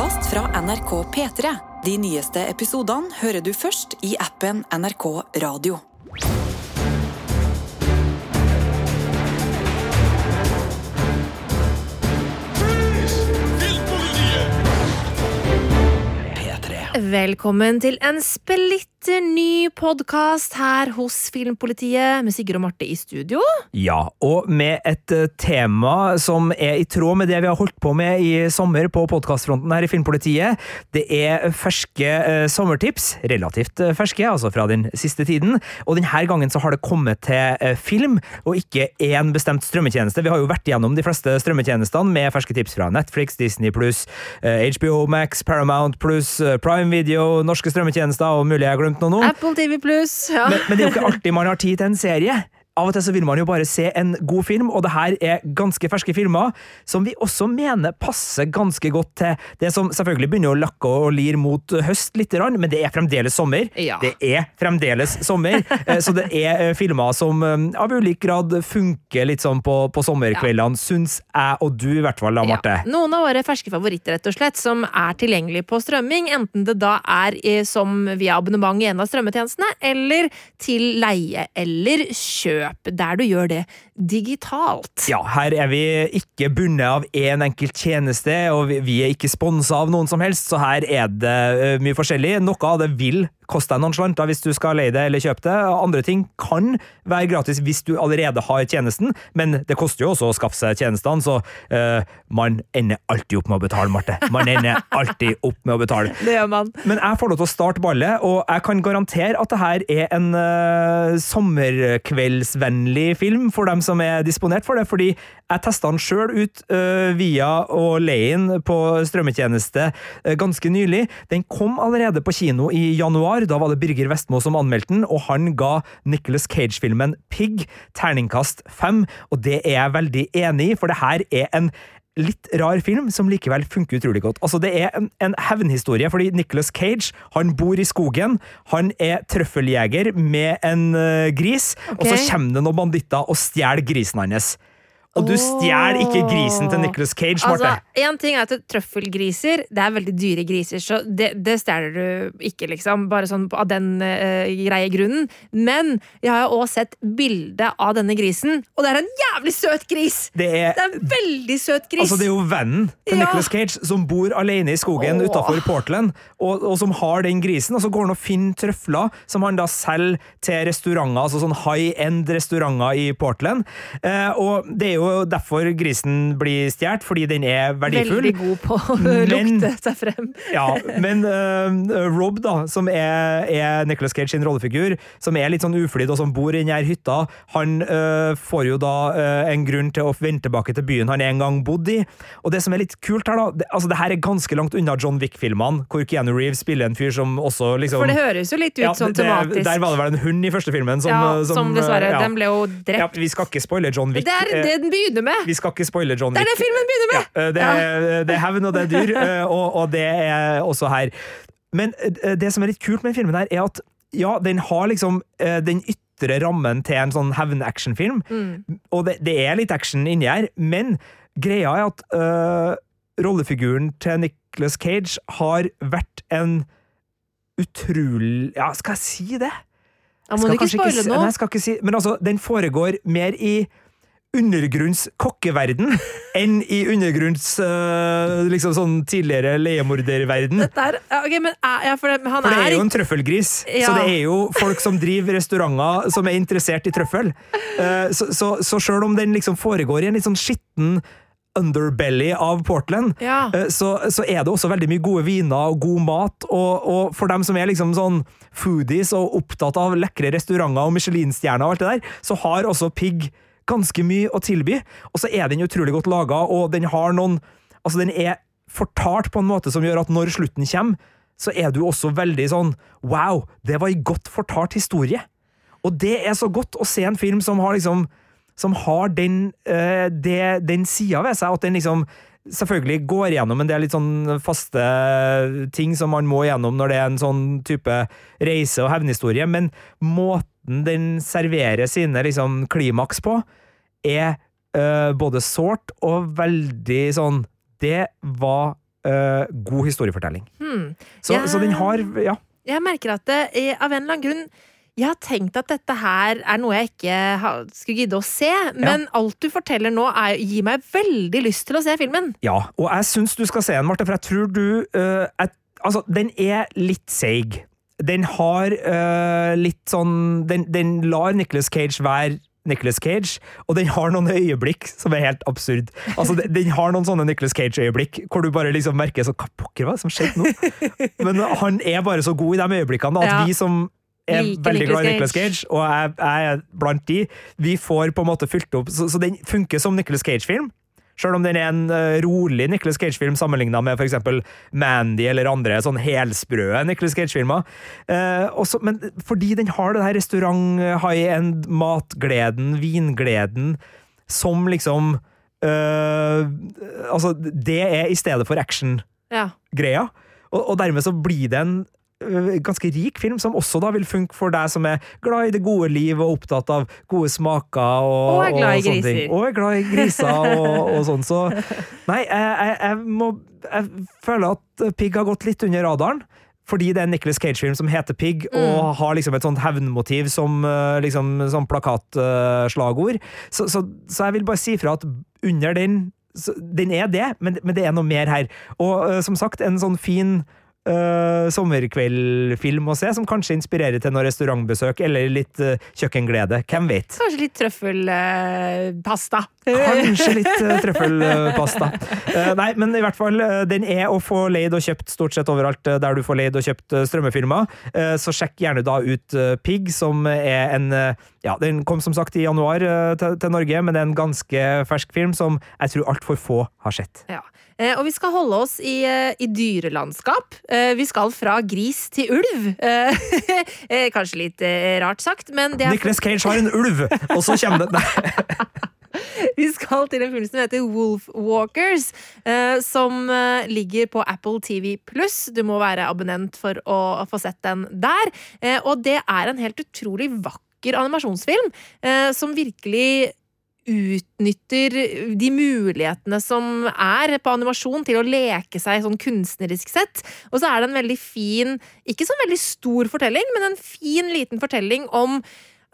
podkast fra NRK P3. De nyeste episodene hører du først i appen NRK Radio. Velkommen til en splitter ny podkast her hos Filmpolitiet med Sigurd og Marte i studio. Ja, og med et eh, tema som er i tråd med det vi har holdt på med i sommer på podkastfronten her i Filmpolitiet. Det er ferske eh, sommertips, relativt eh, ferske, altså fra den siste tiden. Og denne gangen så har det kommet til eh, film, og ikke én bestemt strømmetjeneste. Vi har jo vært gjennom de fleste strømmetjenestene med ferske tips fra Netflix, Disney pluss, eh, HBO Max, Paramount pluss, eh, Prime Video, norske strømmetjenester og mulig jeg har glemt nå. nå. Apple TV Pluss. Ja. Men, men det er jo ikke alltid man har tid til en serie. Av og til så vil man jo bare se en god film, og det her er ganske ferske filmer som vi også mener passer ganske godt til det som selvfølgelig begynner å lakke og lir mot høst litt, men det er fremdeles sommer. Ja. Det er fremdeles sommer, eh, så det er eh, filmer som eh, av ulik grad funker litt sånn på, på sommerkveldene, syns jeg og du i hvert fall, da, Marte. Ja. Noen av våre ferske favoritter rett og slett, som er tilgjengelig på strømming, enten det da er som via abonnement i en av strømmetjenestene, eller til leie eller kjøp, der du gjør det digitalt. Ja, her er vi ikke bundet av én enkelt tjeneste, og vi- er ikke sponsa av noen som helst, så her er det eh, mye forskjellig. Noe av det vil koste deg noen slanter hvis du skal leie det eller kjøpe det. Andre ting kan være gratis hvis du allerede har tjenesten, men det koster jo også å skaffe seg tjenestene, så uh, man ender alltid opp med å betale, Marte. Man ender alltid opp med å betale. Det gjør man. Men jeg får lov til å starte ballet, og jeg kan garantere at det her er en uh, sommerkveldsvennlig film for dem som er disponert for det, fordi jeg testa den sjøl ut uh, via å leie den på strømmetjeneste uh, ganske nylig. Den kom allerede på kino i januar, da var det Birger Vestmo som anmeldte den, og han ga Nicholas Cage-filmen Pig terningkast fem, og det er jeg veldig enig i, for det her er en litt rar film som likevel funker utrolig godt. Altså, det er en, en hevnhistorie, fordi Nicholas Cage han bor i skogen. Han er trøffeljeger med en uh, gris, og så kommer det noen banditter og stjeler grisen hans. Og du stjeler ikke grisen til Nicholas Cage, Altså, en ting er at trøffelgriser Det er veldig dyre griser, så det, det stjeler du ikke, liksom. Bare sånn av den uh, greie grunnen. Men jeg har jo òg sett bilde av denne grisen, og det er en jævlig søt gris! det er, Det er en veldig søt gris! Altså, det er jo vennen til Ja. Nicholas Cage som bor alene i skogen utafor Portland, og, og som har den grisen, og så går han og finner trøfler som han da selger til restauranter, altså sånn high-end restauranter i Portland. Uh, og det er jo derfor grisen blir stjålet, fordi den er verdifull. Veldig god på å lukte seg frem. Ja, men uh, Rob, da, som er, er Nicholas Cage sin rollefigur, som er litt sånn uflidd og som bor i denne hytta, han uh, får jo da uh, en grunn til å vende tilbake til byen han en gang bodde i. Og det som er litt kult her, da det, Altså, det her er ganske langt unna John Wick-filmene, hvor Keanu Reeves spiller en fyr som også liksom For det høres jo litt ut Ja, sånn tematisk. Der var det vel en hund i første filmen som, ja, som, som, dessverre. ja. Den ble jo drept. ja. Vi skal ikke spoile John Wick. det er det begynner med! vi skal ikke spoile John Det er det filmen begynner med! Ja, det, er, det er hevn, og det er dyr, eh, og, og det er også her. Men eh, det som er litt kult med filmen her, er at ja, den har liksom eh, den ytre rammen til en sånn hevn-actionfilm, Mm. og det, det er litt action inni her, men greia er at eh, rollefiguren til Nicolas Cage har vært en utrolig Ja, skal jeg si det? Jeg må Skal ikke spoile ikke, nå. Nei, jeg skal ikke si Men altså, den foregår mer i undergrunns kokkeverden enn i undergrunns uh, liksom sånn tidligere leiemorderverden. Dette er, men, ja, for det, han For det er jo en trøffelgris, Ja. så det er jo folk som driver restauranter som er interessert i trøffel. Uh, Så, så, så selv om den liksom foregår i en litt sånn skitten underbelly av Portland, Ja. eh, så, så er det også veldig mye gode viner og god mat, og, og for dem som er liksom sånn foodies og opptatt av lekre restauranter og Michelin-stjerner og alt det der, så har også Pig ganske mye å tilby, og så er den utrolig godt laga, og den har noen Altså, den er fortalt på en måte som gjør at når slutten kommer, så er du også veldig sånn Wow, det var en godt fortalt historie. Og det er så godt å se en film som har liksom Som har den, øh, det, den sida ved seg, at den liksom selvfølgelig går gjennom en del litt sånn faste ting som man må gjennom når det er en sånn type reise- og hevnhistorie, men måten den serverer sine liksom klimaks på, er eh, både sårt og veldig sånn Det var eh, god historiefortelling. Hmm. Så, jeg, så den har Ja. Jeg merker at det, eh, av en eller annen grunn jeg har tenkt at dette her er noe jeg ikke skulle gidde å se, men alt du forteller nå er, gir meg veldig lyst til å se filmen. Ja, og jeg syns du skal se den, Marte, for jeg tror du uh, jeg, Altså, den er litt seig. Den har uh, litt sånn Den, den lar Nicolas Cage være Nicolas Cage, og den har noen øyeblikk som er helt absurd. Altså, den, har noen sånne Nicolas Cage-øyeblikk hvor du bare liksom merker så, Hva pokker var det som skjedde nå? Men han er bare så god i de øyeblikkene at Ja. vi som er like veldig glad i Nicolas Nicolas Cage, og jeg, jeg er blant de, vi får på en måte fylt opp Så, så den funker som Nicolas Cage-film. Selv om den er en eh, rolig Nicolas Cage-film sammenligna med f.eks. Mandy eller andre sånn helsprø Nicolas Cage-filmer. Eh, men fordi den har det her restaurant, high end, matgleden, vingleden, som liksom eh, Altså, det er i stedet for action-greia. Ja. Og, og dermed så blir det en ganske rik film, som også da vil funke for deg som er glad i det gode liv og opptatt av gode smaker og, Og er glad i griser. ting. Og er glad i griser og, og sånn. Så nei, jeg, jeg, må Jeg føler at Pig har gått litt under radaren. Fordi det er en Nicolas Cage-film som heter Pig, og Mm. har liksom et sånt hevnmotiv som liksom, som plakatslagord. Så, så, så jeg vil bare si fra at under den Den er det, men, men det er noe mer her. Og som sagt, en sånn fin uh, sommerkveldfilm å se, som kanskje inspirerer til noe restaurantbesøk eller litt uh, kjøkkenglede. Hvem vet? Kanskje litt trøffelpasta. Kanskje litt uh, trøffelpasta. Eh, nei, men i hvert fall, eh, den er å få leid og kjøpt stort sett overalt eh, der du får leid og kjøpt eh, strømmefilmer. Eh, så sjekk gjerne da ut eh, Pig, som er en eh, Ja, den kom som sagt i januar eh, til, til Norge, men det er en ganske fersk film som jeg tror altfor få har sett. Ja. Eh, og vi skal holde oss i, eh, i dyrelandskap. Eh, vi skal fra gris til ulv. Kanskje litt rart sagt, men det er Nicholas Cage har en ulv, og så kommer det Nei. Vi skal til en film som heter Wolfwalkers, eh, som ligger på Apple TV pluss. Du må være abonnent for å få sett den der. Eh, og det er en helt utrolig vakker animasjonsfilm eh, som virkelig utnytter de mulighetene som er på animasjon til å leke seg sånn kunstnerisk sett. Og så er det en veldig fin, ikke sånn veldig stor fortelling, men en fin liten fortelling om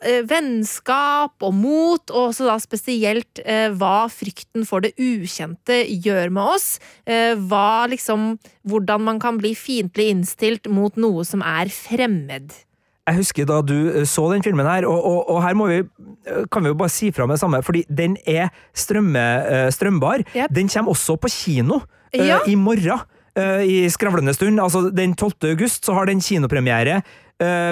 eh, vennskap og mot, og også da spesielt eh, hva frykten for det ukjente gjør med oss. Eh, hva liksom Hvordan man kan bli fiendtlig innstilt mot noe som er fremmed. Jeg husker da du eh, så den filmen her, og, og, og her må vi, eh, kan vi jo bare si fra med det samme, fordi den er strømme, eh, strømbar. Yep. Den kommer også på kino ja. uh, i morgen. Uh, I skravlende stund. Altså, den 12. august så har den kinopremiere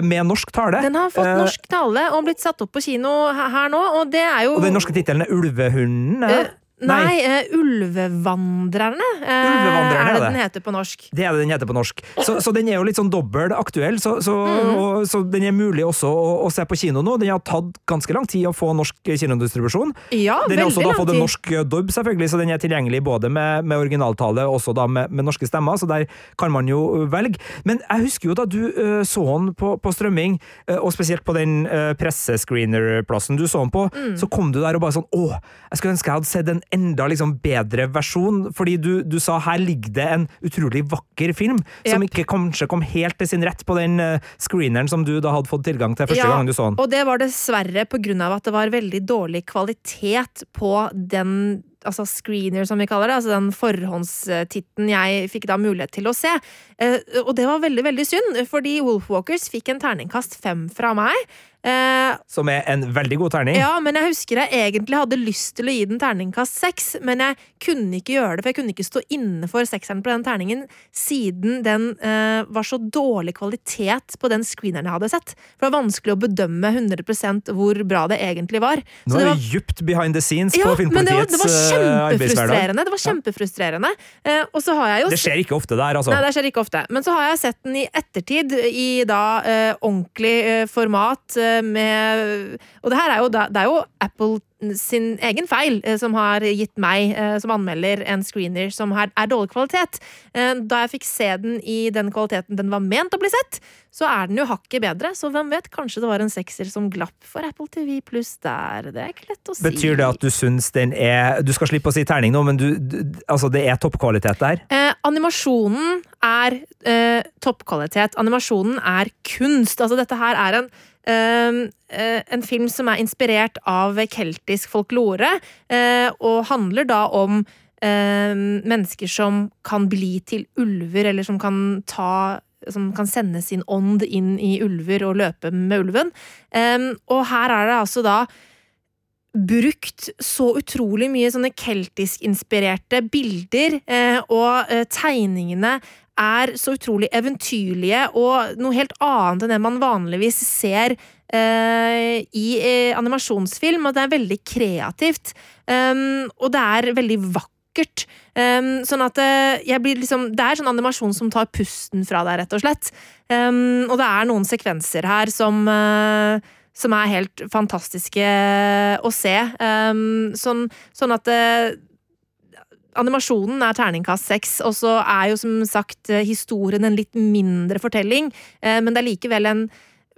med norsk tale. Den har fått norsk tale og blitt satt opp på kino her nå, og det er jo Og den norske tittelen er Ulvehunden? ja. Eh, Nei, uh, Ulvevandrerne, uh, Ulvevandrerne, er det den heter på norsk. Det er det den heter på norsk. Så, så den er jo litt sånn dobbel aktuell, så, så, Mm. og, så den er mulig også å, å se på kino nå. Den har tatt ganske lang tid å få norsk kinodistribusjon. Ja, Den har også da fått en norsk eh, dub, selvfølgelig, så den er tilgjengelig både med, med originaltale og også da med, med norske stemmer, så der kan man jo velge. Men jeg husker jo da du uh, så den på, på strømming, og spesielt på den uh, pressescreener-plassen du så den på, Mm. så kom du der og bare sånn Å, jeg skulle ønske jeg hadde sett en enda liksom bedre versjon, fordi du, du sa her ligger det en utrolig vakker film, som Yep. ikke kanskje kom helt til sin rett på den eh, screeneren som du da hadde fått tilgang til første Ja, gang du så den. Og det var dessverre på grunn av at det var veldig dårlig kvalitet på den altså screener, som vi kaller det, altså den forhåndstitten jeg fikk da mulighet til å se. Eh, og det var veldig, veldig synd, fordi Wolfwalkers fikk en terningkast fem fra meg. Eh, Som er en veldig god terning. ja, men jeg husker jeg egentlig hadde lyst til å gi den terningkast seks, men jeg kunne ikke gjøre det, for jeg kunne ikke stå inne for sekseren på den terningen, siden den eh, var så dårlig kvalitet på den screeneren jeg hadde sett. For det var vanskelig å bedømme 100% hvor bra det egentlig var. Nå Så det er var djupt behind the scenes ja, på men det det var eh, kjempefrustrerende. Det var kjempefrustrerende. Eh, og så har jeg jo Det skjer ikke ofte der, altså. Nei, det skjer ikke ofte. Men så har jeg sett den i ettertid, i da eh, ordentlig format eh, med Og det her er jo, det er jo Apple sin egen feil eh, som har gitt meg eh, som anmelder en screener som her er dårlig kvalitet. Eh, da jeg fikk se den i den kvaliteten den var ment å bli sett, så er den jo hakket bedre. Så hvem vet, kanskje det var en sekser som glapp for Apple TV pluss der. Det er ikke lett å si. Betyr det at du syns den er Du skal slippe å si terning nå, men du, du, altså det er toppkvalitet der? Eh, animasjonen er eh, toppkvalitet. Animasjonen er kunst. Altså, dette her er en en film som er inspirert av keltisk folklore, eh, og handler da om eh, mennesker som kan bli til ulver, eller som kan ta som kan sende sin ånd inn i ulver og løpe med ulven. Um, og her er det altså da brukt så utrolig mye sånne keltisk-inspirerte bilder, uh, og uh, tegningene er så utrolig eventyrlige og noe helt annet enn det man vanligvis ser eh, i eh, animasjonsfilm, og det er veldig kreativt. Um, og det er veldig vakkert. Um, sånn at uh, jeg blir liksom Det er sånn animasjon som tar pusten fra deg, rett og slett. Um, og det er noen sekvenser her som uh, som er helt fantastiske å se. Um, sånn, sånn, at uh, Animasjonen er terningkast seks, og så er jo som sagt historien en litt mindre fortelling, men det er likevel en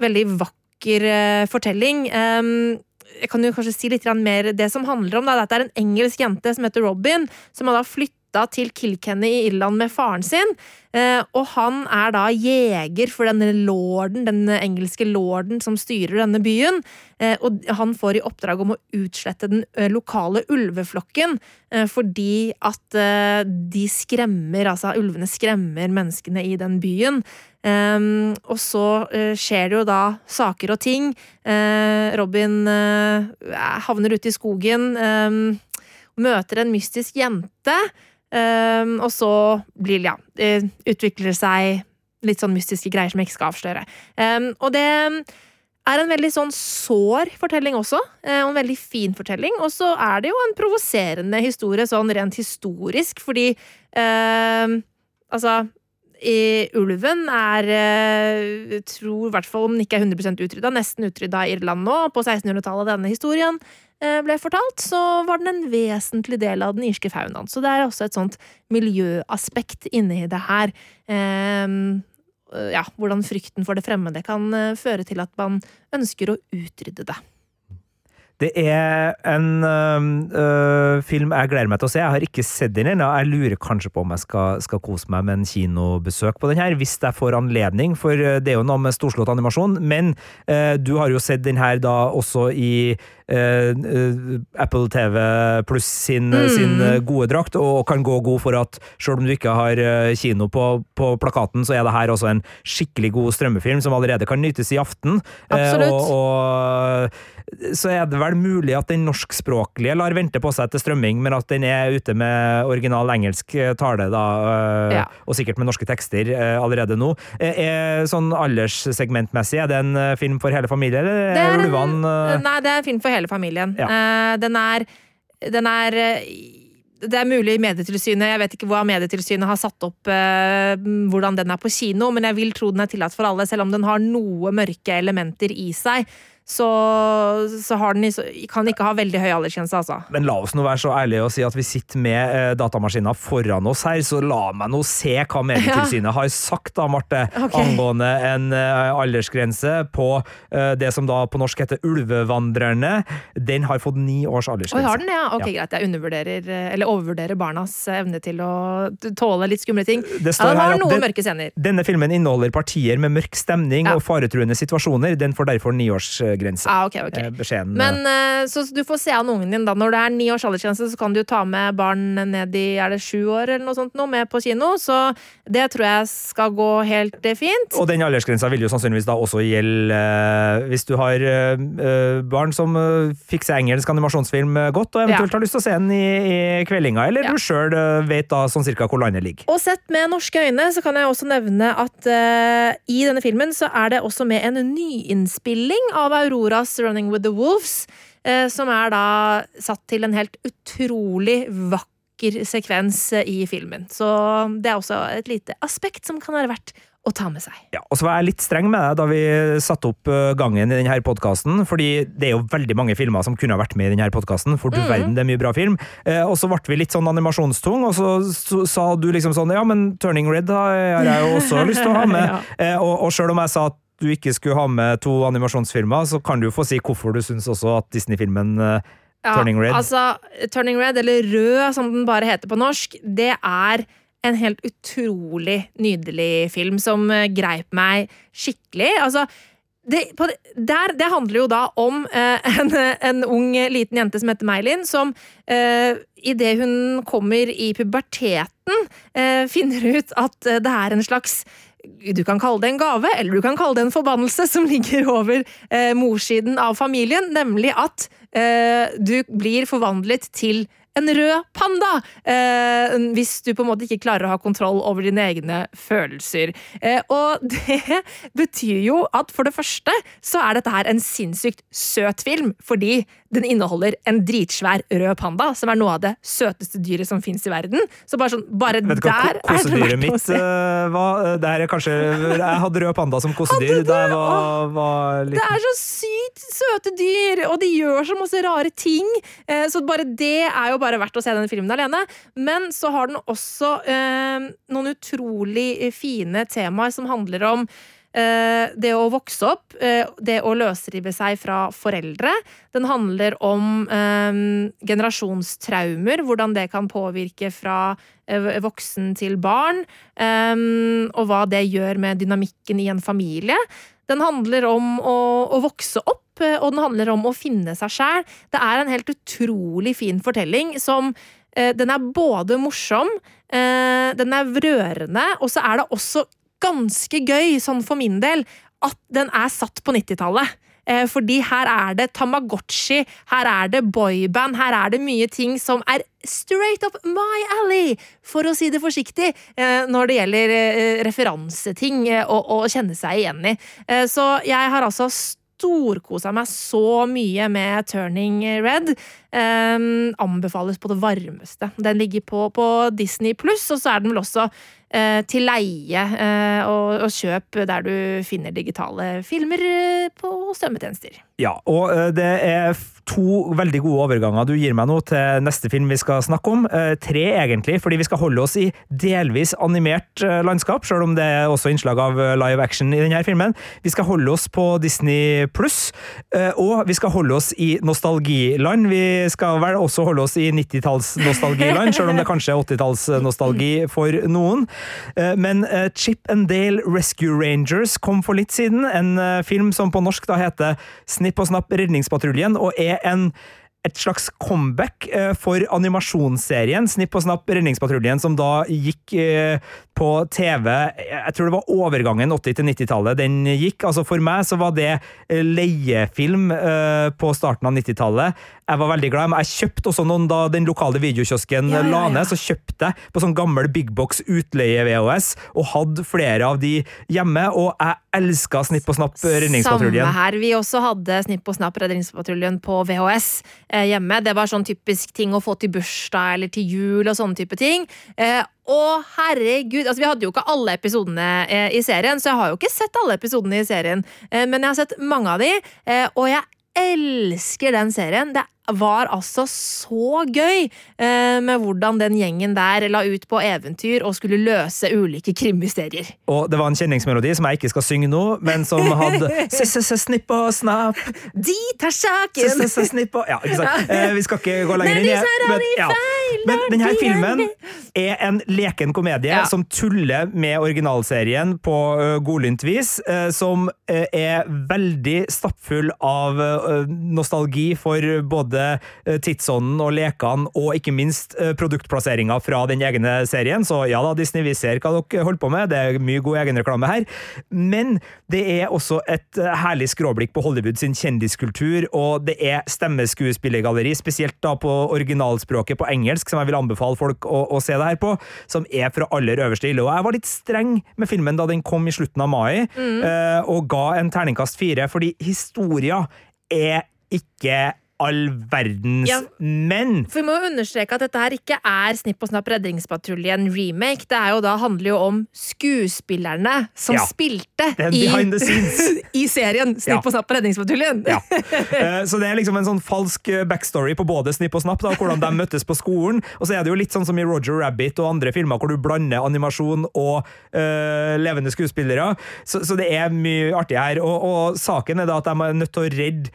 veldig vakker fortelling. Um, jeg kan jo kanskje si litt mer det som handler om. Da. Dette er en engelsk jente som heter Robin, som har da flytta til Kilkenny i Irland med faren sin. Eh, og han er da jeger for denne lorden, den engelske lorden som styrer denne byen. Eh, og han får i oppdrag om å utslette den eh, lokale ulveflokken fordi at de skremmer, altså ulvene skremmer menneskene i den byen. Um, og så uh, skjer det jo da saker og ting. Uh, Robin uh, havner ute i skogen, um, møter en mystisk jente, um, og så blir ja, utvikler det seg litt sånn mystiske greier som jeg ikke skal avsløre. og det er en veldig sånn sår fortelling også, og en veldig fin fortelling. Og så er det jo en provoserende historie sånn rent historisk, fordi Altså i ulven er eh, tror i hvert fall om den ikke er 100% utrydda, nesten utrydda i Irland nå. På 1600-tallet denne historien eh, ble fortalt, så var den en vesentlig del av den irske faunaen. Så det er også et sånt miljøaspekt inni det her. Ehm, ja, hvordan frykten for det fremmede kan eh, føre til at man ønsker å utrydde det. Det er en øh, film jeg gleder meg til å se. Jeg har ikke sett den ennå. Jeg lurer kanskje på om jeg skal, skal, kose meg med en kinobesøk på den her, hvis jeg får anledning, for det er jo noe med storslått animasjon. Men øh, du har jo sett den her da også i Apple TV pluss sin, mm. sin, gode drakt, og kan gå god for at selv om du ikke har kino på, på, plakaten, så er det her også en skikkelig god strømmefilm som allerede kan nytes i aften. Absolutt. og, og så er det vel mulig at den norskspråklige lar vente på seg til strømming, men at den er ute med original engelsk tale, da, ja. og sikkert med norske tekster allerede nå. Er, sånn alderssegmentmessig, er det en film for hele familien, eller er ulvene Nei, det er en film for hele familien. Ja. Den er, den er det er mulig Medietilsynet Jeg vet ikke hva Medietilsynet har satt opp uh, hvordan den er på kino, men jeg vil tro den er tillatt for alle, selv om den har noe mørke elementer i seg så, så den, kan den ikke ha veldig høy aldersgrense, altså. Men la oss nå være så ærlige og si at vi sitter med eh, datamaskiner foran oss her, så la meg nå se hva Medietilsynet ja. har sagt da, Marte, okay. angående en eh, aldersgrense på eh, det som da på norsk heter Ulvevandrerne. Den har fått ni års aldersgrense. Oi, har den, ja? Ok, ja. greit. Jeg undervurderer, eller overvurderer barnas evne til å tåle litt skumle ting. Det står ja, den har noen mørke scener. Denne filmen inneholder partier med mørk stemning og faretruende situasjoner. Den får derfor ni aldersgrense. Ah, okay, okay. Beskjeden. Men uh, Så du får se an ungen din, da. Når det er ni års aldersgrense, så kan du ta med barn ned i er det sju år eller noe sånt nå, med på kino. Så det tror jeg skal gå helt uh, fint. Og den aldersgrensa vil jo sannsynligvis da også gjelde uh, hvis du har barn som fikser engelsk animasjonsfilm godt, og eventuelt ja. har lyst til å se den i, i kveldinga, eller ja. du sjøl vet da sånn cirka hvor landet ligger. Og sett med norske øyne så kan jeg også nevne at i denne filmen så er det også med en nyinnspilling av Auroras 'Running with the Wolves', eh, som er da satt til en helt utrolig vakker sekvens eh, i filmen. Så det er også et lite aspekt som kan være verdt å ta med seg. Ja, og så var jeg litt streng med deg da vi satte opp eh, gangen i denne podkasten, fordi det er jo veldig mange filmer som kunne ha vært med i denne podkasten, for du mm. verden, det er mye bra film. Eh, og så ble vi litt sånn animasjonstung, og så, så, sa du liksom sånn ja, men Turning Red har jeg jo også lyst til å ha med. ja. eh, og, og sjøl om jeg sa at du ikke skulle ha med to animasjonsfilmer, så kan du få si hvorfor du syns også at Disney-filmen uh, Turning Red altså, Turning Red, eller Rød som den bare heter på norsk, det er en helt utrolig nydelig film som eh, greip meg skikkelig. Altså, det, på, der, det handler jo da om eh, en, en, ung liten jente som heter Meilin, som eh, idet hun kommer i puberteten, eh, finner ut at eh, det er en slags du kan kalle det en gave, eller du kan kalle det en forbannelse som ligger over eh, morssiden av familien, nemlig at eh, du blir forvandlet til en rød panda! Eh, hvis du på en måte ikke klarer å ha kontroll over dine egne følelser. Eh, og det betyr jo at for det første så er dette her en sinnssykt søt film, fordi den inneholder en dritsvær rød panda, som er noe av det søteste dyret som fins i verden. Så bare sånn, bare du hva der er det verdt mitt uh, var? Det er kanskje Jeg hadde rød panda som kosedyr da jeg var, var Det er så sykt søte dyr, og de gjør så masse rare ting. Eh, Så bare det er jo bare verdt å se denne filmen alene. Men så har den også eh, noen utrolig fine temaer som handler om eh, det å vokse opp, eh, det å løsrive seg fra foreldre. Den handler om eh, generasjonstraumer, hvordan det kan påvirke fra eh, voksen til barn, eh, og hva det gjør med dynamikken i en familie. Den handler om å, å vokse opp, eh, og den handler om å finne seg sjæl. Det er en helt utrolig fin fortelling som eh, Den er både morsom, eh, den er rørende, og så er det også ganske gøy, sånn for min del, at den er satt på 90-tallet. Eh, Fordi her er det Tamagotchi, her er det boyband, her er det mye ting som er straight up my alley, for å si det forsiktig, eh, når det gjelder eh, referanseting å kjenne seg igjen i. Så jeg har altså storkosa meg så mye med Turning Red. Anbefales på det varmeste. Den ligger på, på Disney pluss, og så er den vel også til leie eh, og, og kjøp der du finner digitale filmer eh, på strømmetjenester. Ja, og eh, det er to veldig gode overganger du gir meg nå til neste film vi skal snakke om. Eh, Tre, egentlig, fordi vi skal holde oss i delvis animert eh, landskap, selv om det er også innslag av eh, live action i denne filmen. Vi skal holde oss på Disney pluss, og vi skal holde oss i nostalgiland. Vi skal vel også holde oss i 90-talls-nostalgiland, selv om det kanskje er 80-talls-nostalgi for noen. Men Chip and Dale Rescue Rangers kom for litt siden, en film som på norsk da heter Snipp og snapp Redningspatruljen, og er en et slags comeback eh, for animasjonsserien Snipp og snapp Redningspatruljen, som da gikk eh, på TV Jeg tror det var overgangen 80- til 90-tallet den gikk. Altså For meg så var det eh, leiefilm på starten av 90-tallet. Jeg var veldig glad, men jeg kjøpte også noen da den lokale videokiosken Ja, ja, la ned. Så kjøpte jeg på sånn gammel Big Box utleie-VHS, og hadde flere av de hjemme. Og jeg elska Snipp og snapp Redningspatruljen. Samme her. Vi også hadde Snipp og Snapp Redningspatruljen på VHS hjemme. Det var sånn typisk ting å få til bursdag eller til jul og sånne type ting. Eh, å, herregud! Altså, vi hadde jo ikke alle episodene eh, i serien, så jeg har jo ikke sett alle episodene i serien, eh, men jeg har sett mange av de, eh, og jeg elsker den serien. Det var altså så gøy eh, med hvordan den gjengen der la ut på eventyr og skulle løse ulike krimmysterier. Og det var en kjenningsmelodi som jeg ikke skal synge nå, men som hadde S-s-s-snipp og snapp, Dit er saken! S-s-s-snipp og Ja, ikke sant? Eh, vi skal ikke gå lenger inn i det. men, ja. men denne filmen er en leken komedie Ja. som tuller med originalserien på uh, godlynt vis, uh, som uh, er veldig stappfull av nostalgi for både eh, tidsånden og lekene, og ikke minst uh, produktplasseringa fra den egne serien. Så ja da, Disney, vi ser hva dere holder på med, det er mye god egenreklame her. Men det er også et eh, herlig skråblikk på Hollywood sin kjendiskultur, og det er stemmeskuespillergalleri, spesielt da på originalspråket på engelsk, som jeg vil anbefale folk å, å se det her på, som er fra aller øverste hylle. Og jeg var litt streng med filmen da den kom i slutten av mai, mm. og ga en terningkast fire, fordi historia er ikke all verdens, Ja. menn! For vi må jo understreke at dette her ikke er Snipp og snapp Redningspatruljen remake. Det er jo da, handler jo om skuespillerne som Ja. spilte i, i serien Snipp Ja. og snapp Redningspatruljen. Ja. Eh, Så det er liksom en sånn falsk eh, backstory på både Snipp og Snapp, da, hvordan de møttes på skolen. Og så er det jo litt sånn som i Roger Rabbit og andre filmer hvor du blander animasjon og øh, levende skuespillere. Så, så det er mye artig her. Og, og saken er da at de er nødt til å redde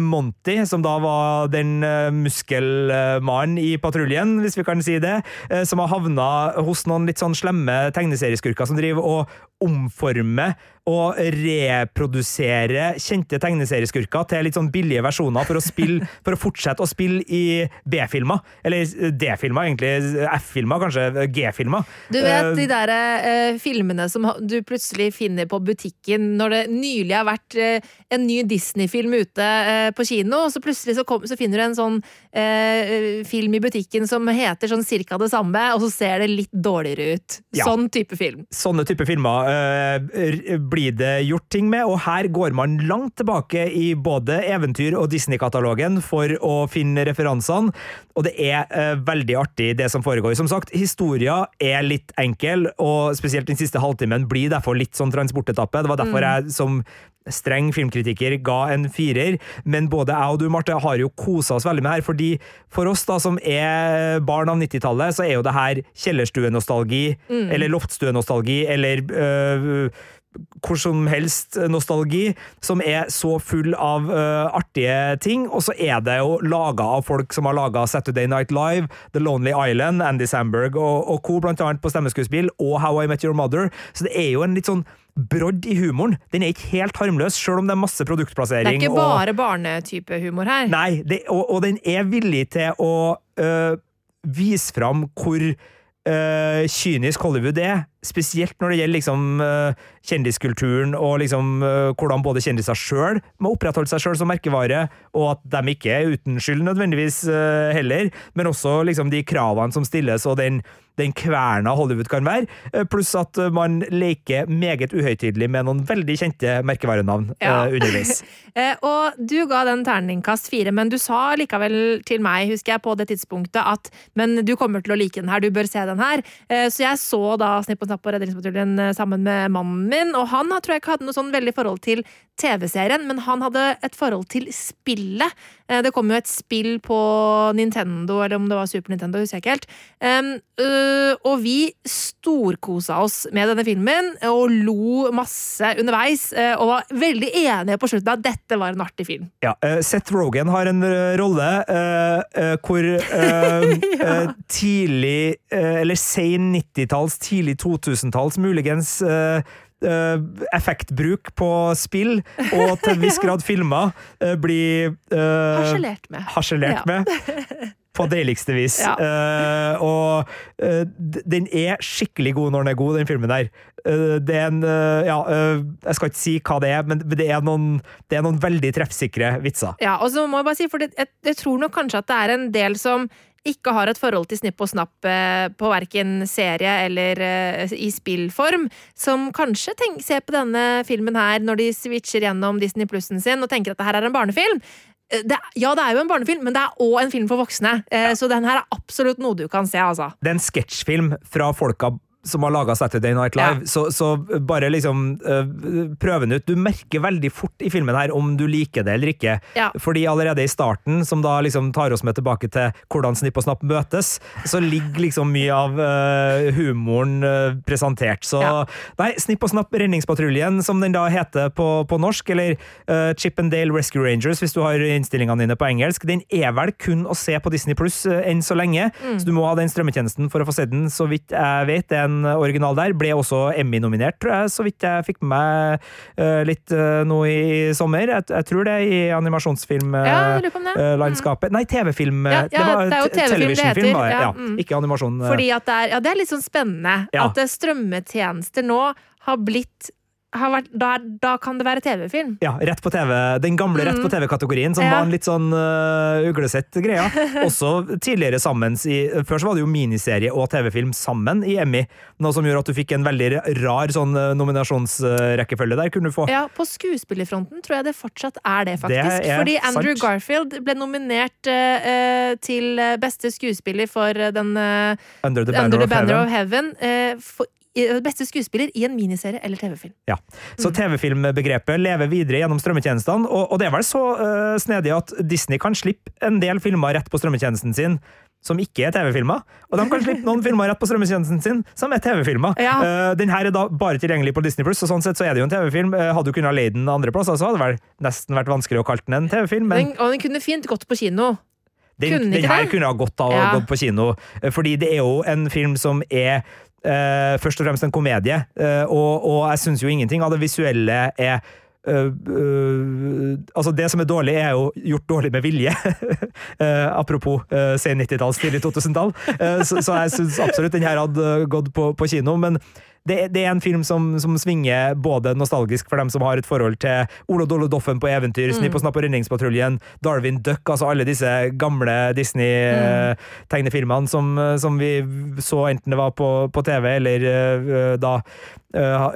Monty, som da var den eh, muskelmannen i patruljen, hvis vi kan si det, eh, som har havna hos noen litt sånn slemme tegneserieskurker som driver og omformer og reprodusere kjente tegneserieskurker til litt sånn billige versjoner for å, spille, for å fortsette å spille i B-filmer. Eller D-filmer, egentlig. F-filmer, kanskje. G-filmer. Du vet Eh, de der eh, filmene som du plutselig finner på butikken når det nylig har vært eh, en ny Disney-film ute eh, på kino, og så plutselig så, kom, så finner du en sånn eh, film i butikken som heter sånn cirka det samme, og så ser det litt dårligere ut. Ja. Sånn type film. sånne type filmer eh, blir det gjort ting med, og her går man langt tilbake i både eventyr- og Disney-katalogen for å finne referansene, og det er uh, veldig artig det som foregår. Som sagt, historia er litt enkel, og spesielt den siste halvtimen blir derfor litt sånn transportetappe. Det var derfor jeg som streng filmkritiker ga en firer, men både jeg og du, Marte, har jo kosa oss veldig med her, fordi for oss da som er barn av 90-tallet, så er jo det her kjellerstuenostalgi, eller loftstuenostalgi, eller øh, hvor som helst nostalgi, som er så full av uh, artige ting, og så er det jo laga av folk som har laga Saturday Night Live, The Lonely Island, Andy Samberg og, og co., blant annet på stemmeskuespill, og How I Met Your Mother, så det er jo en litt sånn brodd i humoren. Den er ikke helt harmløs, sjøl om det er masse produktplassering. Det er ikke og- bare barnetype humor her. Nei, det, og, og den er villig til å øh, vise fram hvor øh, kynisk Hollywood er. Spesielt når det gjelder liksom, øh, kjendiskulturen og liksom, øh, hvordan både kjendiser sjøl må opprettholde seg sjøl som merkevare, og at de ikke er uten skyld nødvendigvis øh, heller, men også liksom, de kravene som stilles og den, den kverna Hollywood kan være, pluss at man leker meget uhøytidelig med noen veldig kjente merkevarenavn Ja. underveis. Eh, og du ga den terningkast fire, men du sa likevel til meg, husker jeg, på det tidspunktet at men du kommer til å like den her, du bør se den her. Eh, så jeg så da Snipp og Snapp og Redningspatruljen eh, sammen med mannen min, og han tror jeg ikke hadde noe sånn veldig forhold til TV-serien, men han hadde et forhold til spillet. Eh, det kom jo et spill på Nintendo, eller om det var Super Nintendo, husker jeg ikke helt. Um, øh, og vi storkosa oss med denne filmen, og lo masse underveis, eh, og var veldig enige på slutten at dette var en artig film. Ja, eh, Seth Rogen har en rolle hvor tidlig, eller sein 90-talls, tidlig 2000-talls, muligens effektbruk på spill, og til en viss grad filmer, eh, blir eh, Harselert med. harselert Ja. med. På deiligste vis. Ja. Uh, og uh, den er skikkelig god når den er god, den filmen der. Uh, det er en eh, Ja, eh, jeg skal ikke si hva det er, men det er noen, det er noen veldig treffsikre vitser. Ja, og så må jeg bare si, for det, jeg, jeg tror nok kanskje at det er en del som ikke har et forhold til Snipp og Snapp eh, på verken serie eller eh, i spillform, som kanskje ser på denne filmen her når de switcher gjennom Disney Plussen sin og tenker at det her er en barnefilm. Eh, Det, ja, det er jo en barnefilm, men det er òg en film for voksne. Eh, Så den her er absolutt noe du kan se, altså. Det er en sketsjfilm fra folka som har laga Saturday Night Live, så, så bare liksom uh, prøv den ut. Du merker veldig fort i filmen her om du liker det eller ikke. Ja. Fordi allerede i starten, som da liksom tar oss med tilbake til hvordan Snipp og Snapp møtes, så ligger liksom mye av uh, humoren uh, presentert. Så Ja. nei, Snipp og Snapp Redningspatruljen, som den da heter på, på norsk, eller uh, Chip and Dale Rescue Rangers, hvis du har innstillingene dine på engelsk, den er vel kun å se på Disney Pluss enn så lenge, så du må ha den strømmetjenesten for å få se den, så vidt jeg vet. Det er en original der. Ble også Emmy-nominert, tror jeg, så vidt jeg fikk med meg uh, litt uh, nå i sommer. Jeg, jeg tror det i animasjonsfilm... Uh, Ja, det. eh, landskapet. Nei, TV-film. eh, Ja, ja, det er jo TV-film det heter. var det. Ja, mm. Ikke animasjon. eh. Fordi at det er, ja, det er litt sånn spennende at eh, strømmetjenester nå har blitt vært, da, da kan det være TV-film. Ja, rett på TV. Den gamle rett på TV-kategorien, som Mm. Ja. var en litt sånn uh, uglesett greia. Også tidligere sammen i Før så var det jo miniserie og TV-film sammen i Emmy, noe som gjorde at du fikk en veldig rar sånn uh, nominasjonsrekkefølge der. kunne du få. Ja, På skuespillerfronten tror jeg det fortsatt er det, faktisk. Det er Fordi Andrew sant. Garfield ble nominert eh, eh, til eh, beste skuespiller for eh, den uh, Under the Banner, Under the of, Heaven. of Heaven. eh, for, eh, beste skuespiller i en miniserie eller TV-film. Ja. Så Mm. TV-filmbegrepet lever videre gjennom strømmetjenestene, og, og det er vel så uh, snedig at Disney kan slippe en del filmer rett på strømmetjenesten sin, som ikke er TV-filmer. Og de kan slippe noen filmer rett på strømmetjenesten sin som er TV-filmer. Ja. Uh, den her er da bare tilgjengelig på Disney Pluss, og sånn sett så er det jo en TV-film. Uh, hadde du kunnet leie den andre plasser, så hadde det vel nesten vært vanskelig å kalle den en TV-film. men... Den, og den kunne fint gått på kino. Den, Kunne den her det? kunne ha gått av å Ja. gå på kino, fordi det er jo en film som er eh, først og fremst en komedie, eh, og, og jeg syns jo ingenting av det visuelle er Uh, uh, altså Det som er dårlig, er jo gjort dårlig med vilje. uh, apropos uh, sen 90-talls, tidlig 2000-tall. Eh, så, so jeg syns absolutt den her hadde gått på, på kino. men det, det er en film som, som svinger både nostalgisk for dem som har et forhold til Ole Dolle Doffen på eventyr, Snipp og Snapp og Redningspatruljen, Darwin Duck, altså alle disse gamle Disney-tegnefilmene som, som vi så enten det var på, på TV eller uh, da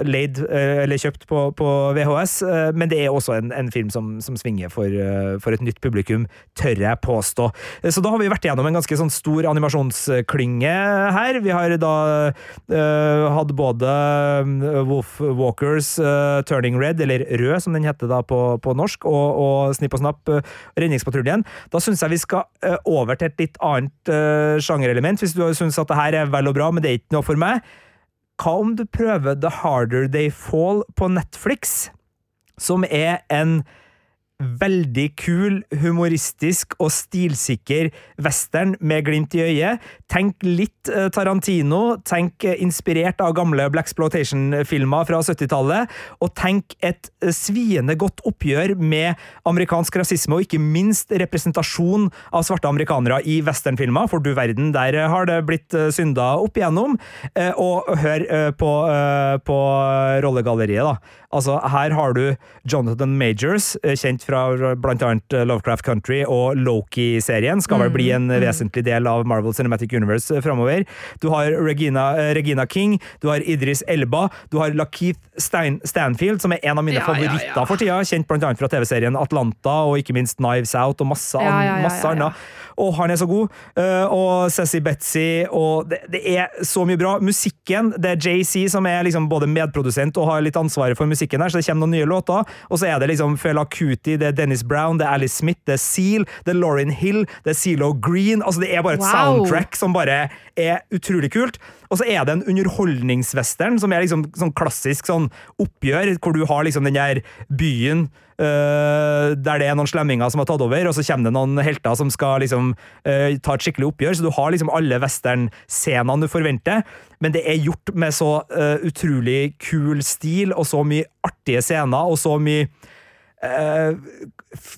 leid eh, eller kjøpt på, på VHS. eh, Men det er også en, en film som, som svinger for, eh, for et nytt publikum, tør jeg påstå. Eh, Så da har vi vært igjennom en ganske sånn stor animasjonsklynge her. Vi har da uh, hatt både eh, Wolf Walkers uh, Turning Red, eller Rød som den heter da på, på norsk, og, og Snipp og Snapp uh, Redningspatruljen. Da syns jeg vi skal eh, over til et litt annet eh, sjangerelement, hvis du syns at det her er vel og bra, men det er ikke noe for meg. Hva om du prøver The Harder They Fall på Netflix, som er en veldig kul, humoristisk og stilsikker western med glimt i øyet. Tenk litt eh, Tarantino, tenk eh, inspirert av gamle Black Exploitation-filmer fra 70-tallet, og tenk et eh, sviende godt oppgjør med amerikansk rasisme, og ikke minst representasjon av svarte amerikanere i westernfilmer, for du verden, der har det blitt synda opp igjennom. Og hør på, på rollegalleriet, da. Altså, her har du Jonathan Majors, eh, kjent fra annet eh, Lovecraft Country og Loki-serien. Skal vel bli en vesentlig del av Marvel Cinematic Universe eh, framover. Du har Regina, Regina King, du har Idris Elba, du har Lakeith Stein, Stanfield, som er en av mine Ja, ja, favoritter ja. for tida. Kjent annet fra TV-serien Atlanta og ikke minst Knives Out og masse, Ja, ja, ja, masse ja, ja. annet. Og han er så god. Eh, og Sassy Betzy, og det, det er så mye bra. Musikken, det er JC som er liksom både medprodusent og har litt ansvaret for musikken her, så det kommer noen nye låter. Og så er det liksom Fela Kuti, det er Dennis Brown, det er Alice Smith, det er Seal, det er Lauren Hill, det er CeeLo Green. Altså, det er bare et Wow. soundtrack som bare er utrolig kult. Og så er det en underholdningswestern som er liksom sånn klassisk sånn oppgjør, hvor du har liksom den der byen øh, der det er noen slemminger som har tatt over, og så kommer det noen helter som skal liksom øh, ta et skikkelig oppgjør. Så du har liksom alle westernscenene du forventer, men det er gjort med så øh, utrolig kul stil, og så mye artige scener, og så mye øh,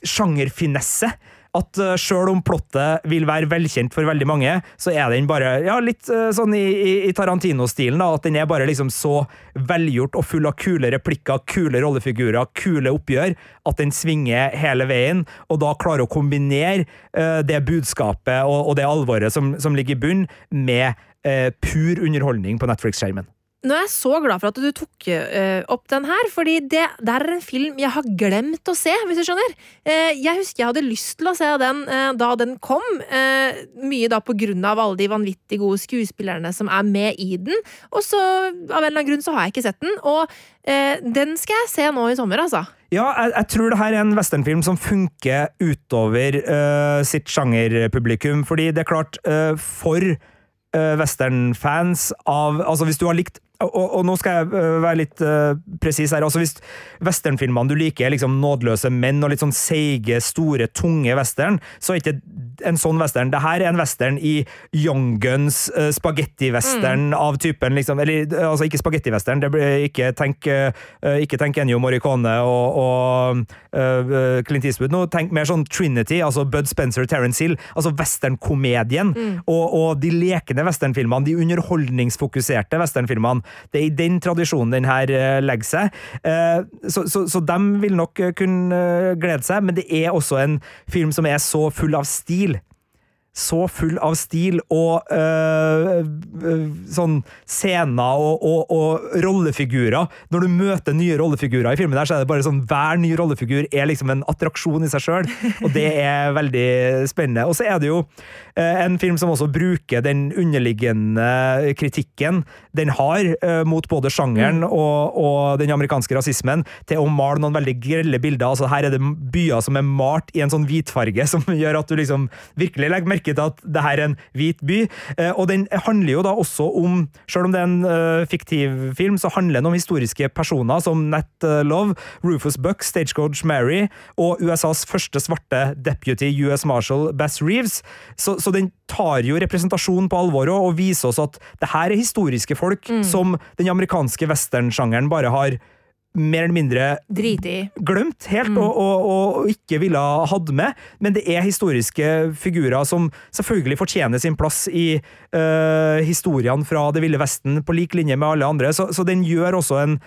sjangerfinesse. At uh, sjøl om plottet vil være velkjent for veldig mange, så er den bare ja, litt eh, sånn i, i, i Tarantino-stilen. At den er bare liksom så velgjort og full av kule replikker, kule rollefigurer, kule oppgjør, at den svinger hele veien. Og da klarer å kombinere uh, det budskapet og, og det alvoret som, som ligger i bunn, med uh, pur underholdning på Netflix-skjermen. Nå er jeg så glad for at du tok uh, opp den her, fordi det det, er en film jeg har glemt å se, hvis du skjønner. Uh, jeg husker jeg hadde lyst til å se den uh, da den kom, mye da på grunn av alle de vanvittig gode skuespillerne som er med i den, og så av en eller annen grunn så har jeg ikke sett den, og den skal jeg se nå i sommer, altså. Ja, jeg, jeg tror det her er en westernfilm som funker utover sitt sjangerpublikum, fordi det er klart, for westernfans av Altså, hvis du har likt og, og nå skal jeg øh, være litt uh, presis her. altså Hvis westernfilmene du liker, er liksom nådeløse menn og litt sånn seige, store, tunge western, så er ikke en sånn western. Det her er en western i Young Guns, uh, spagetti-western av typen liksom Eller øh, altså ikke spagetti-western, det blir ikke tenk, uh, ikke tenk Ennio Morricone og, og uh, Clint Eastwood nå. Tenk mer sånn Trinity, altså Bud Spencer, Terence Hill. Altså westernkomedien. Og, og de lekende westernfilmene, de underholdningsfokuserte westernfilmene. Det er i den tradisjonen den her eh, legger seg. Eh, så, så, så de vil nok eh, kunne glede seg, men det er også en film som er så full av stil. Så full av stil og øh, øh, sånn scener og, og, og rollefigurer. Når du møter nye rollefigurer i filmen, der, så er det bare sånn hver ny rollefigur er liksom en attraksjon i seg sjøl, og det er veldig spennende. Og så er det jo øh, en film som også bruker den underliggende kritikken den har mot både sjangeren og, og den amerikanske rasismen, til å male noen veldig grelle bilder. Altså, her er det byer som er malt i en sånn hvitfarge, som gjør at du liksom virkelig legger merke merke til at det her er en hvit by. Eh, og den handler jo da også om, selv om det er en uh, fiktiv film, så handler den om historiske personer som Nat Love, Rufus Buck, Stagecoach Mary og USAs første svarte deputy US Marshal Bass Reeves. Så, så den tar jo representasjon på alvor og viser oss at det her er historiske folk mm. som den amerikanske westernsjangeren bare har mer eller mindre Driti. glemt helt, mm. og, og, og, ikke ville hatt med. Men det er historiske figurer som selvfølgelig fortjener sin plass i uh, historiene fra Det ville Vesten, på lik linje med alle andre. Så, så den gjør også en,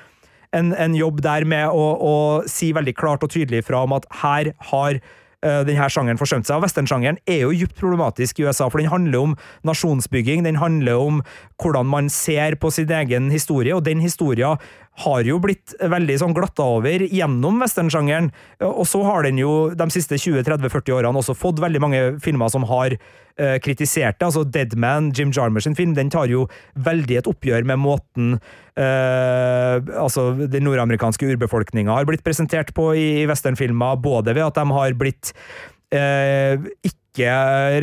en, en jobb der med å, å, si veldig klart og tydelig fra om at her har uh, denne sjangeren forsømt seg. Og Westernsjangeren er jo dypt problematisk i USA, for den handler om nasjonsbygging, den handler om hvordan man ser på sin egen historie, og den historien har jo blitt veldig sånn glatta over gjennom westernsjangeren. Og så har den jo de siste 20-30-40 årene også fått veldig mange filmer som har uh, kritisert det. Altså Deadman, Jim Jarmers film, den tar jo veldig et oppgjør med måten uh, altså den nordamerikanske urbefolkninga har blitt presentert på i, i westernfilmer, både ved at de har blitt uh, ikke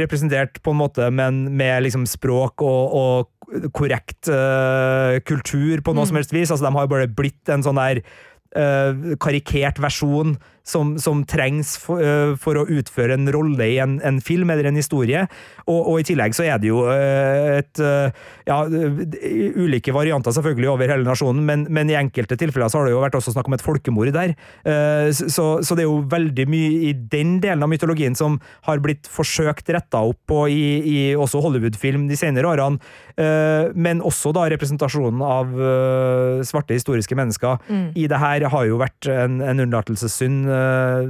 representert på en måte, men med liksom språk og, og korrekt uh, kultur på noe mm. som helst vis. Altså, de har bare blitt en sånn der uh, karikert versjon som, som trengs for, uh, for, å utføre en rolle i en, en film eller en historie. Og, og, i tillegg så er det jo uh, et uh, Ja, ulike varianter selvfølgelig over hele nasjonen, men, men, i enkelte tilfeller så har det jo vært også snakk om et folkemord der. Så, så, det er jo veldig mye i den delen av mytologien som har blitt forsøkt retta opp på i, i også Hollywood-film de senere årene. Men også da representasjonen av svarte historiske mennesker mm. i det her har jo vært en, en unnlatelsessynd Eh,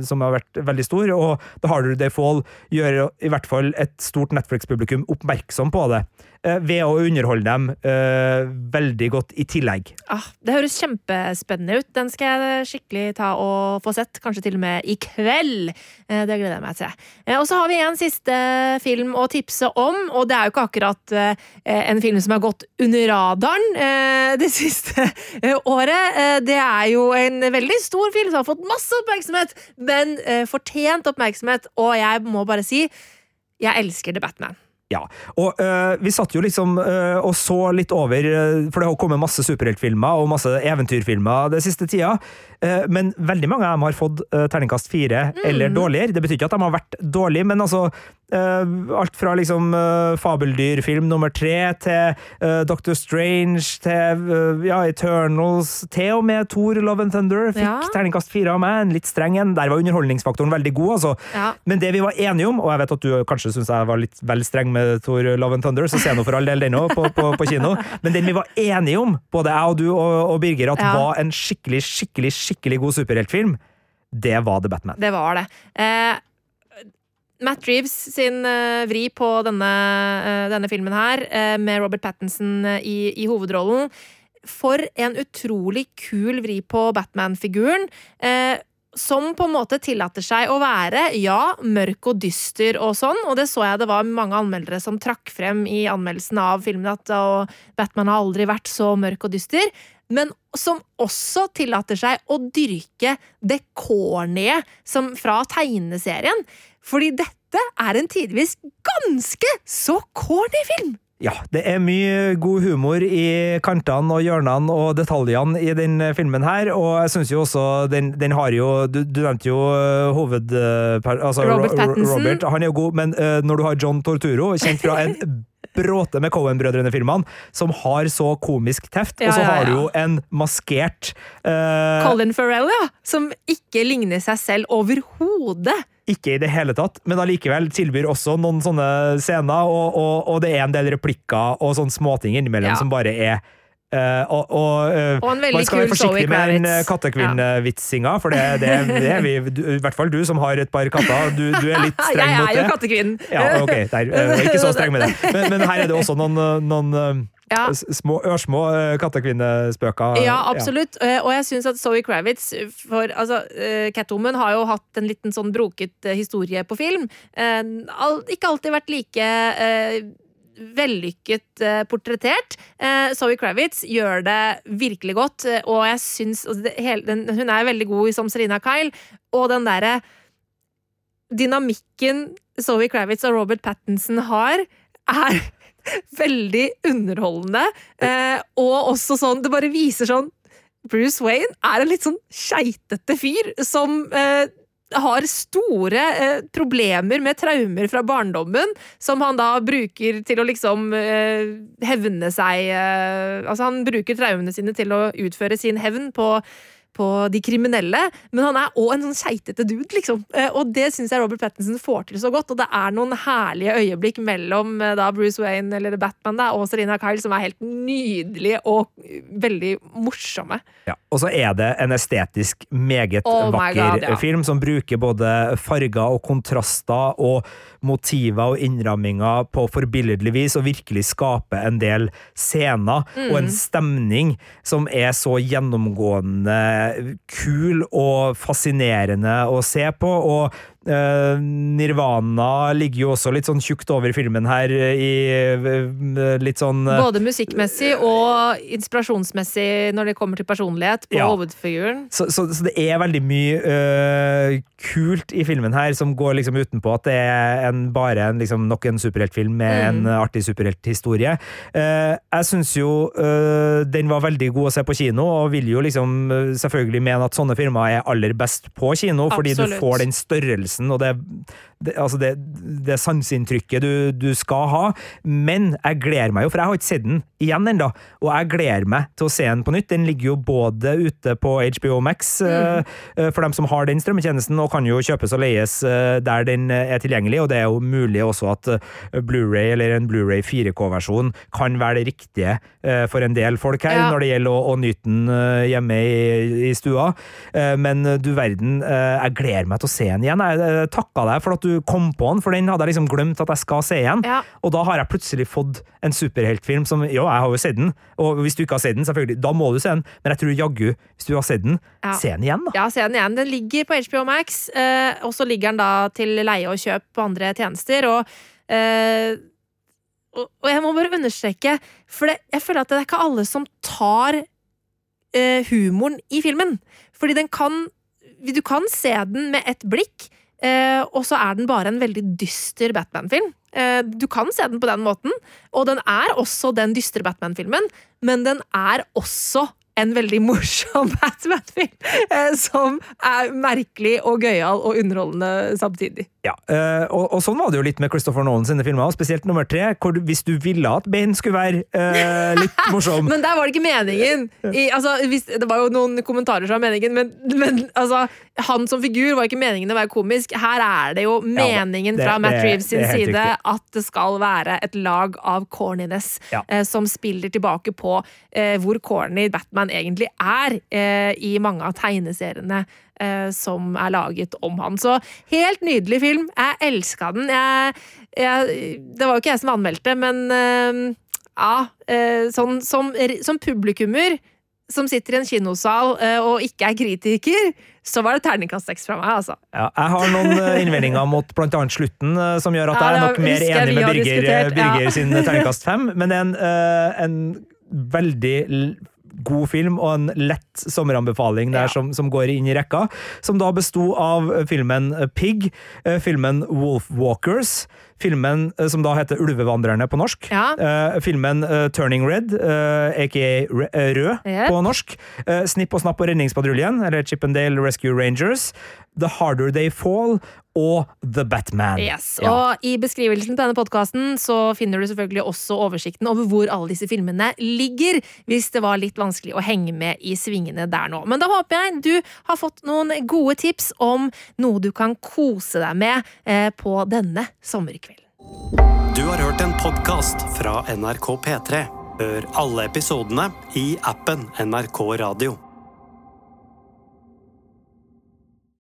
som har vært veldig stor, og The Harder They Fall gjør i hvert fall et stort Netflix-publikum oppmerksom på det. Eh, ved å underholde dem uh, veldig godt i tillegg. Ah, det høres kjempespennende ut. Den skal jeg skikkelig ta og få sett. Kanskje til og med i kveld. Uh, det gleder jeg meg til. Og så har vi en siste film å tipse om, og det er jo ikke akkurat en film som har gått under radaren det siste året. det er jo en veldig stor film som har fått masse oppmerksomhet, men fortjent oppmerksomhet, og jeg må bare si jeg elsker The Batman. Ja, og øh, vi satt jo liksom øh, og så litt over, for det har kommet masse superheltfilmer og masse eventyrfilmer den siste tida. Øh, men veldig mange av dem har fått terningkast fire mm. eller dårligere. Det betyr ikke at de har vært dårlige, men altså alt fra liksom uh, fabeldyrfilm nummer tre til uh, Doctor Strange til ja, Eternals, til og med Thor Love and Thunder fikk ja. terningkast fire av meg. En litt streng en. Der var underholdningsfaktoren veldig god, altså. Ja. Men det vi var enige om, og jeg vet at du kanskje syns jeg var litt vel streng med Thor Love and Thunder, så se nå for all del den òg på, på, på, kino, men den vi var enige om, både jeg og du og, og Birger, at var en skikkelig, skikkelig, skikkelig god superheltfilm, det var The Batman. Det var det. Eh Matt Reeves sin uh, vri på denne, uh, denne filmen her, uh, med Robert Pattinson i, i, hovedrollen. For en utrolig kul vri på Batman-figuren. Som på en måte tillater seg å være, ja, mørk og dyster og sånn, og det så jeg det var mange anmeldere som trakk frem i anmeldelsen av filmen, at Batman har aldri vært så mørk og dyster men som også tillater seg å dyrke det cornye fra tegneserien. Fordi dette er en tidvis ganske så corny film! Ja, det er mye god humor i kantene og hjørnene og detaljene i den filmen her, og jeg syns jo også den, den, har jo Du, du nevnte jo uh, hoved... Uh, altså, Robert Pattinson. Robert, han er jo god, men uh, når du har John Torturo, kjent fra en bråte med Cohen-brødrene-filmene, som har så komisk teft. Ja, og så har du jo en maskert uh, Colin Farrell, ja! Som ikke ligner seg selv overhodet. Ikke i det hele tatt, men allikevel tilbyr også noen sånne scener, og, og, og det er en del replikker og sånne småting innimellom ja. som bare er Uh, og, og, uh, og en. Man skal være forsiktig med den kattekvinnvitsinga, for det, det, det, er vi, du, i hvert fall du som har et par katter. Du, du er litt streng mot det. Jeg er jo kattekvinnen. Ja, ok, der, uh, Ikke så streng med det. Men, men, her er det også noen, noen ja. små, ørsmå kattekvinnespøker. Ja, absolutt. Ja. Og jeg syns at Zoe Kravitz for, altså, Catwoman har jo hatt en liten sånn broket historie på film. Ikke alltid vært like vellykket eh, portrettert. Eh, Zoe Kravitz gjør det virkelig godt, eh, og jeg syns altså, Hun er veldig god som Serena Kyle, og den derre dynamikken Zoe Kravitz og Robert Pattinson har, er veldig underholdende. Eh, og også sånn Det bare viser sånn Bruce Wayne er en litt sånn keitete fyr som eh, har store eh, problemer med traumer fra barndommen, som han da bruker til å liksom eh, hevne seg eh, Altså, han bruker traumene sine til å utføre sin hevn på på de kriminelle, men han er òg en sånn keitete dude, liksom. Eh, og det syns jeg Robert Pattinson får til så godt, og det er noen herlige øyeblikk mellom eh, da Bruce Wayne eller Batman da, og Serena Kyle som er helt nydelige og veldig morsomme. Ja, og så er det en estetisk meget Oh vakker God, ja. film som bruker både farger og kontraster og motiver og innramminger på forbilledlig vis, og virkelig skaper en del scener og Mm. en stemning som er så gjennomgående kul og fascinerende å se på. og Nirvana ligger jo også litt sånn tjukt over filmen her, i eh, litt sånn eh, Både musikkmessig og inspirasjonsmessig når det kommer til personlighet på Ja. hovedfiguren. Så, så, så det er veldig mye uh, kult i filmen her som går liksom utenpå at det er en, bare en, liksom, nok en superheltfilm med Mm. en artig superhelthistorie. Uh, jeg syns jo uh, den var veldig god å se på kino, og vil jo liksom selvfølgelig mene at sånne filmer er aller best på kino, fordi Absolutt. du får den størrelsen og det, det, altså det, det sanseinntrykket du, du skal ha. Men jeg gleder meg jo, for jeg har ikke sett den igjen ennå, og jeg gleder meg til å se den på nytt. Den ligger jo både ute på HBO Max mm. uh, for dem som har den strømmetjenesten, og kan jo kjøpes og leies uh, der den er tilgjengelig, og det er jo mulig også at uh, Blu-ray eller en Blu-ray 4K-versjon kan være det riktige for en del folk her, Ja. når det gjelder å, å nyte den hjemme i, i stua. Men du verden, jeg gleder meg til å se den igjen. Jeg takka deg for at du kom på den, for den hadde jeg liksom glemt at jeg skal se igjen. Ja. Og da har jeg plutselig fått en superheltfilm som Jo, jeg har jo sett den, og hvis du ikke har sett den, selvfølgelig, da må du se den, men jeg tror jaggu, hvis du har sett den, Ja. se den igjen, da. Ja, se den igjen. Den ligger på HBO Max, eh, og så ligger den da til leie og kjøp på andre tjenester. Og, eh, og, og jeg må bare understreke, for det, jeg føler at det er ikke alle som tar eh, humoren i filmen. Fordi den kan Du kan se den med ett blikk, eh, og så er den bare en veldig dyster Batman-film. Eh, du kan se den på den måten, og den er også den dystre Batman-filmen, men den er også en veldig morsom Batman-film, eh, som er merkelig og gøyal og underholdende samtidig. Ja, øh, og, og sånn var det jo litt med Christopher Nolan sine filmer, spesielt nummer tre, hvor hvis du ville at Bane skulle være øh, litt morsom Men der var det ikke meningen. I, altså, hvis, det var jo noen kommentarer som var meningen, men, men altså, han som figur var ikke meningen å være komisk. Her er det jo meningen meningen det- fra Matt det- Reeves sin side riktig. at det skal være et lag av corniness Ja. eh, som spiller tilbake på eh, hvor corny Batman egentlig er eh, i mange av tegneseriene. Eh, Som er laget om han. Så helt nydelig film. Jeg elska den. Jeg, jeg, det var jo ikke jeg som anmeldte, men eh, ja, eh, sånn som, som publikummer som sitter i en kinosal eh, og ikke er kritiker, så var det terningkast seks fra meg, altså. Ja, jeg har noen øh, innvendinger mot annet slutten, som gjør at Ja, jeg er nok mer enig med Birger, Birger, ja. Sin terningkast fem, men det er en, en veldig god film og en lett sommeranbefaling der Ja. som, som går inn i rekka, som da besto av filmen Pig, filmen Wolf Walkers, filmen som da heter Ulvevandrerne på norsk, Ja. filmen Turning Red, aka Rød på norsk, Snipp og Snapp og Redningspatruljen, eller Chippendale Rescue Rangers, The Harder They Fall og The Batman. Yes, Ja. Og i beskrivelsen til denne podkasten finner du selvfølgelig også oversikten over hvor alle disse filmene ligger, hvis det var litt vanskelig å henge med i svingene der nå. Men da håper jeg du har fått noen gode tips om noe du kan kose deg med eh, på denne sommerkvelden. Du har hørt en podkast fra NRK P3. Hør alle episodene i appen NRK Radio.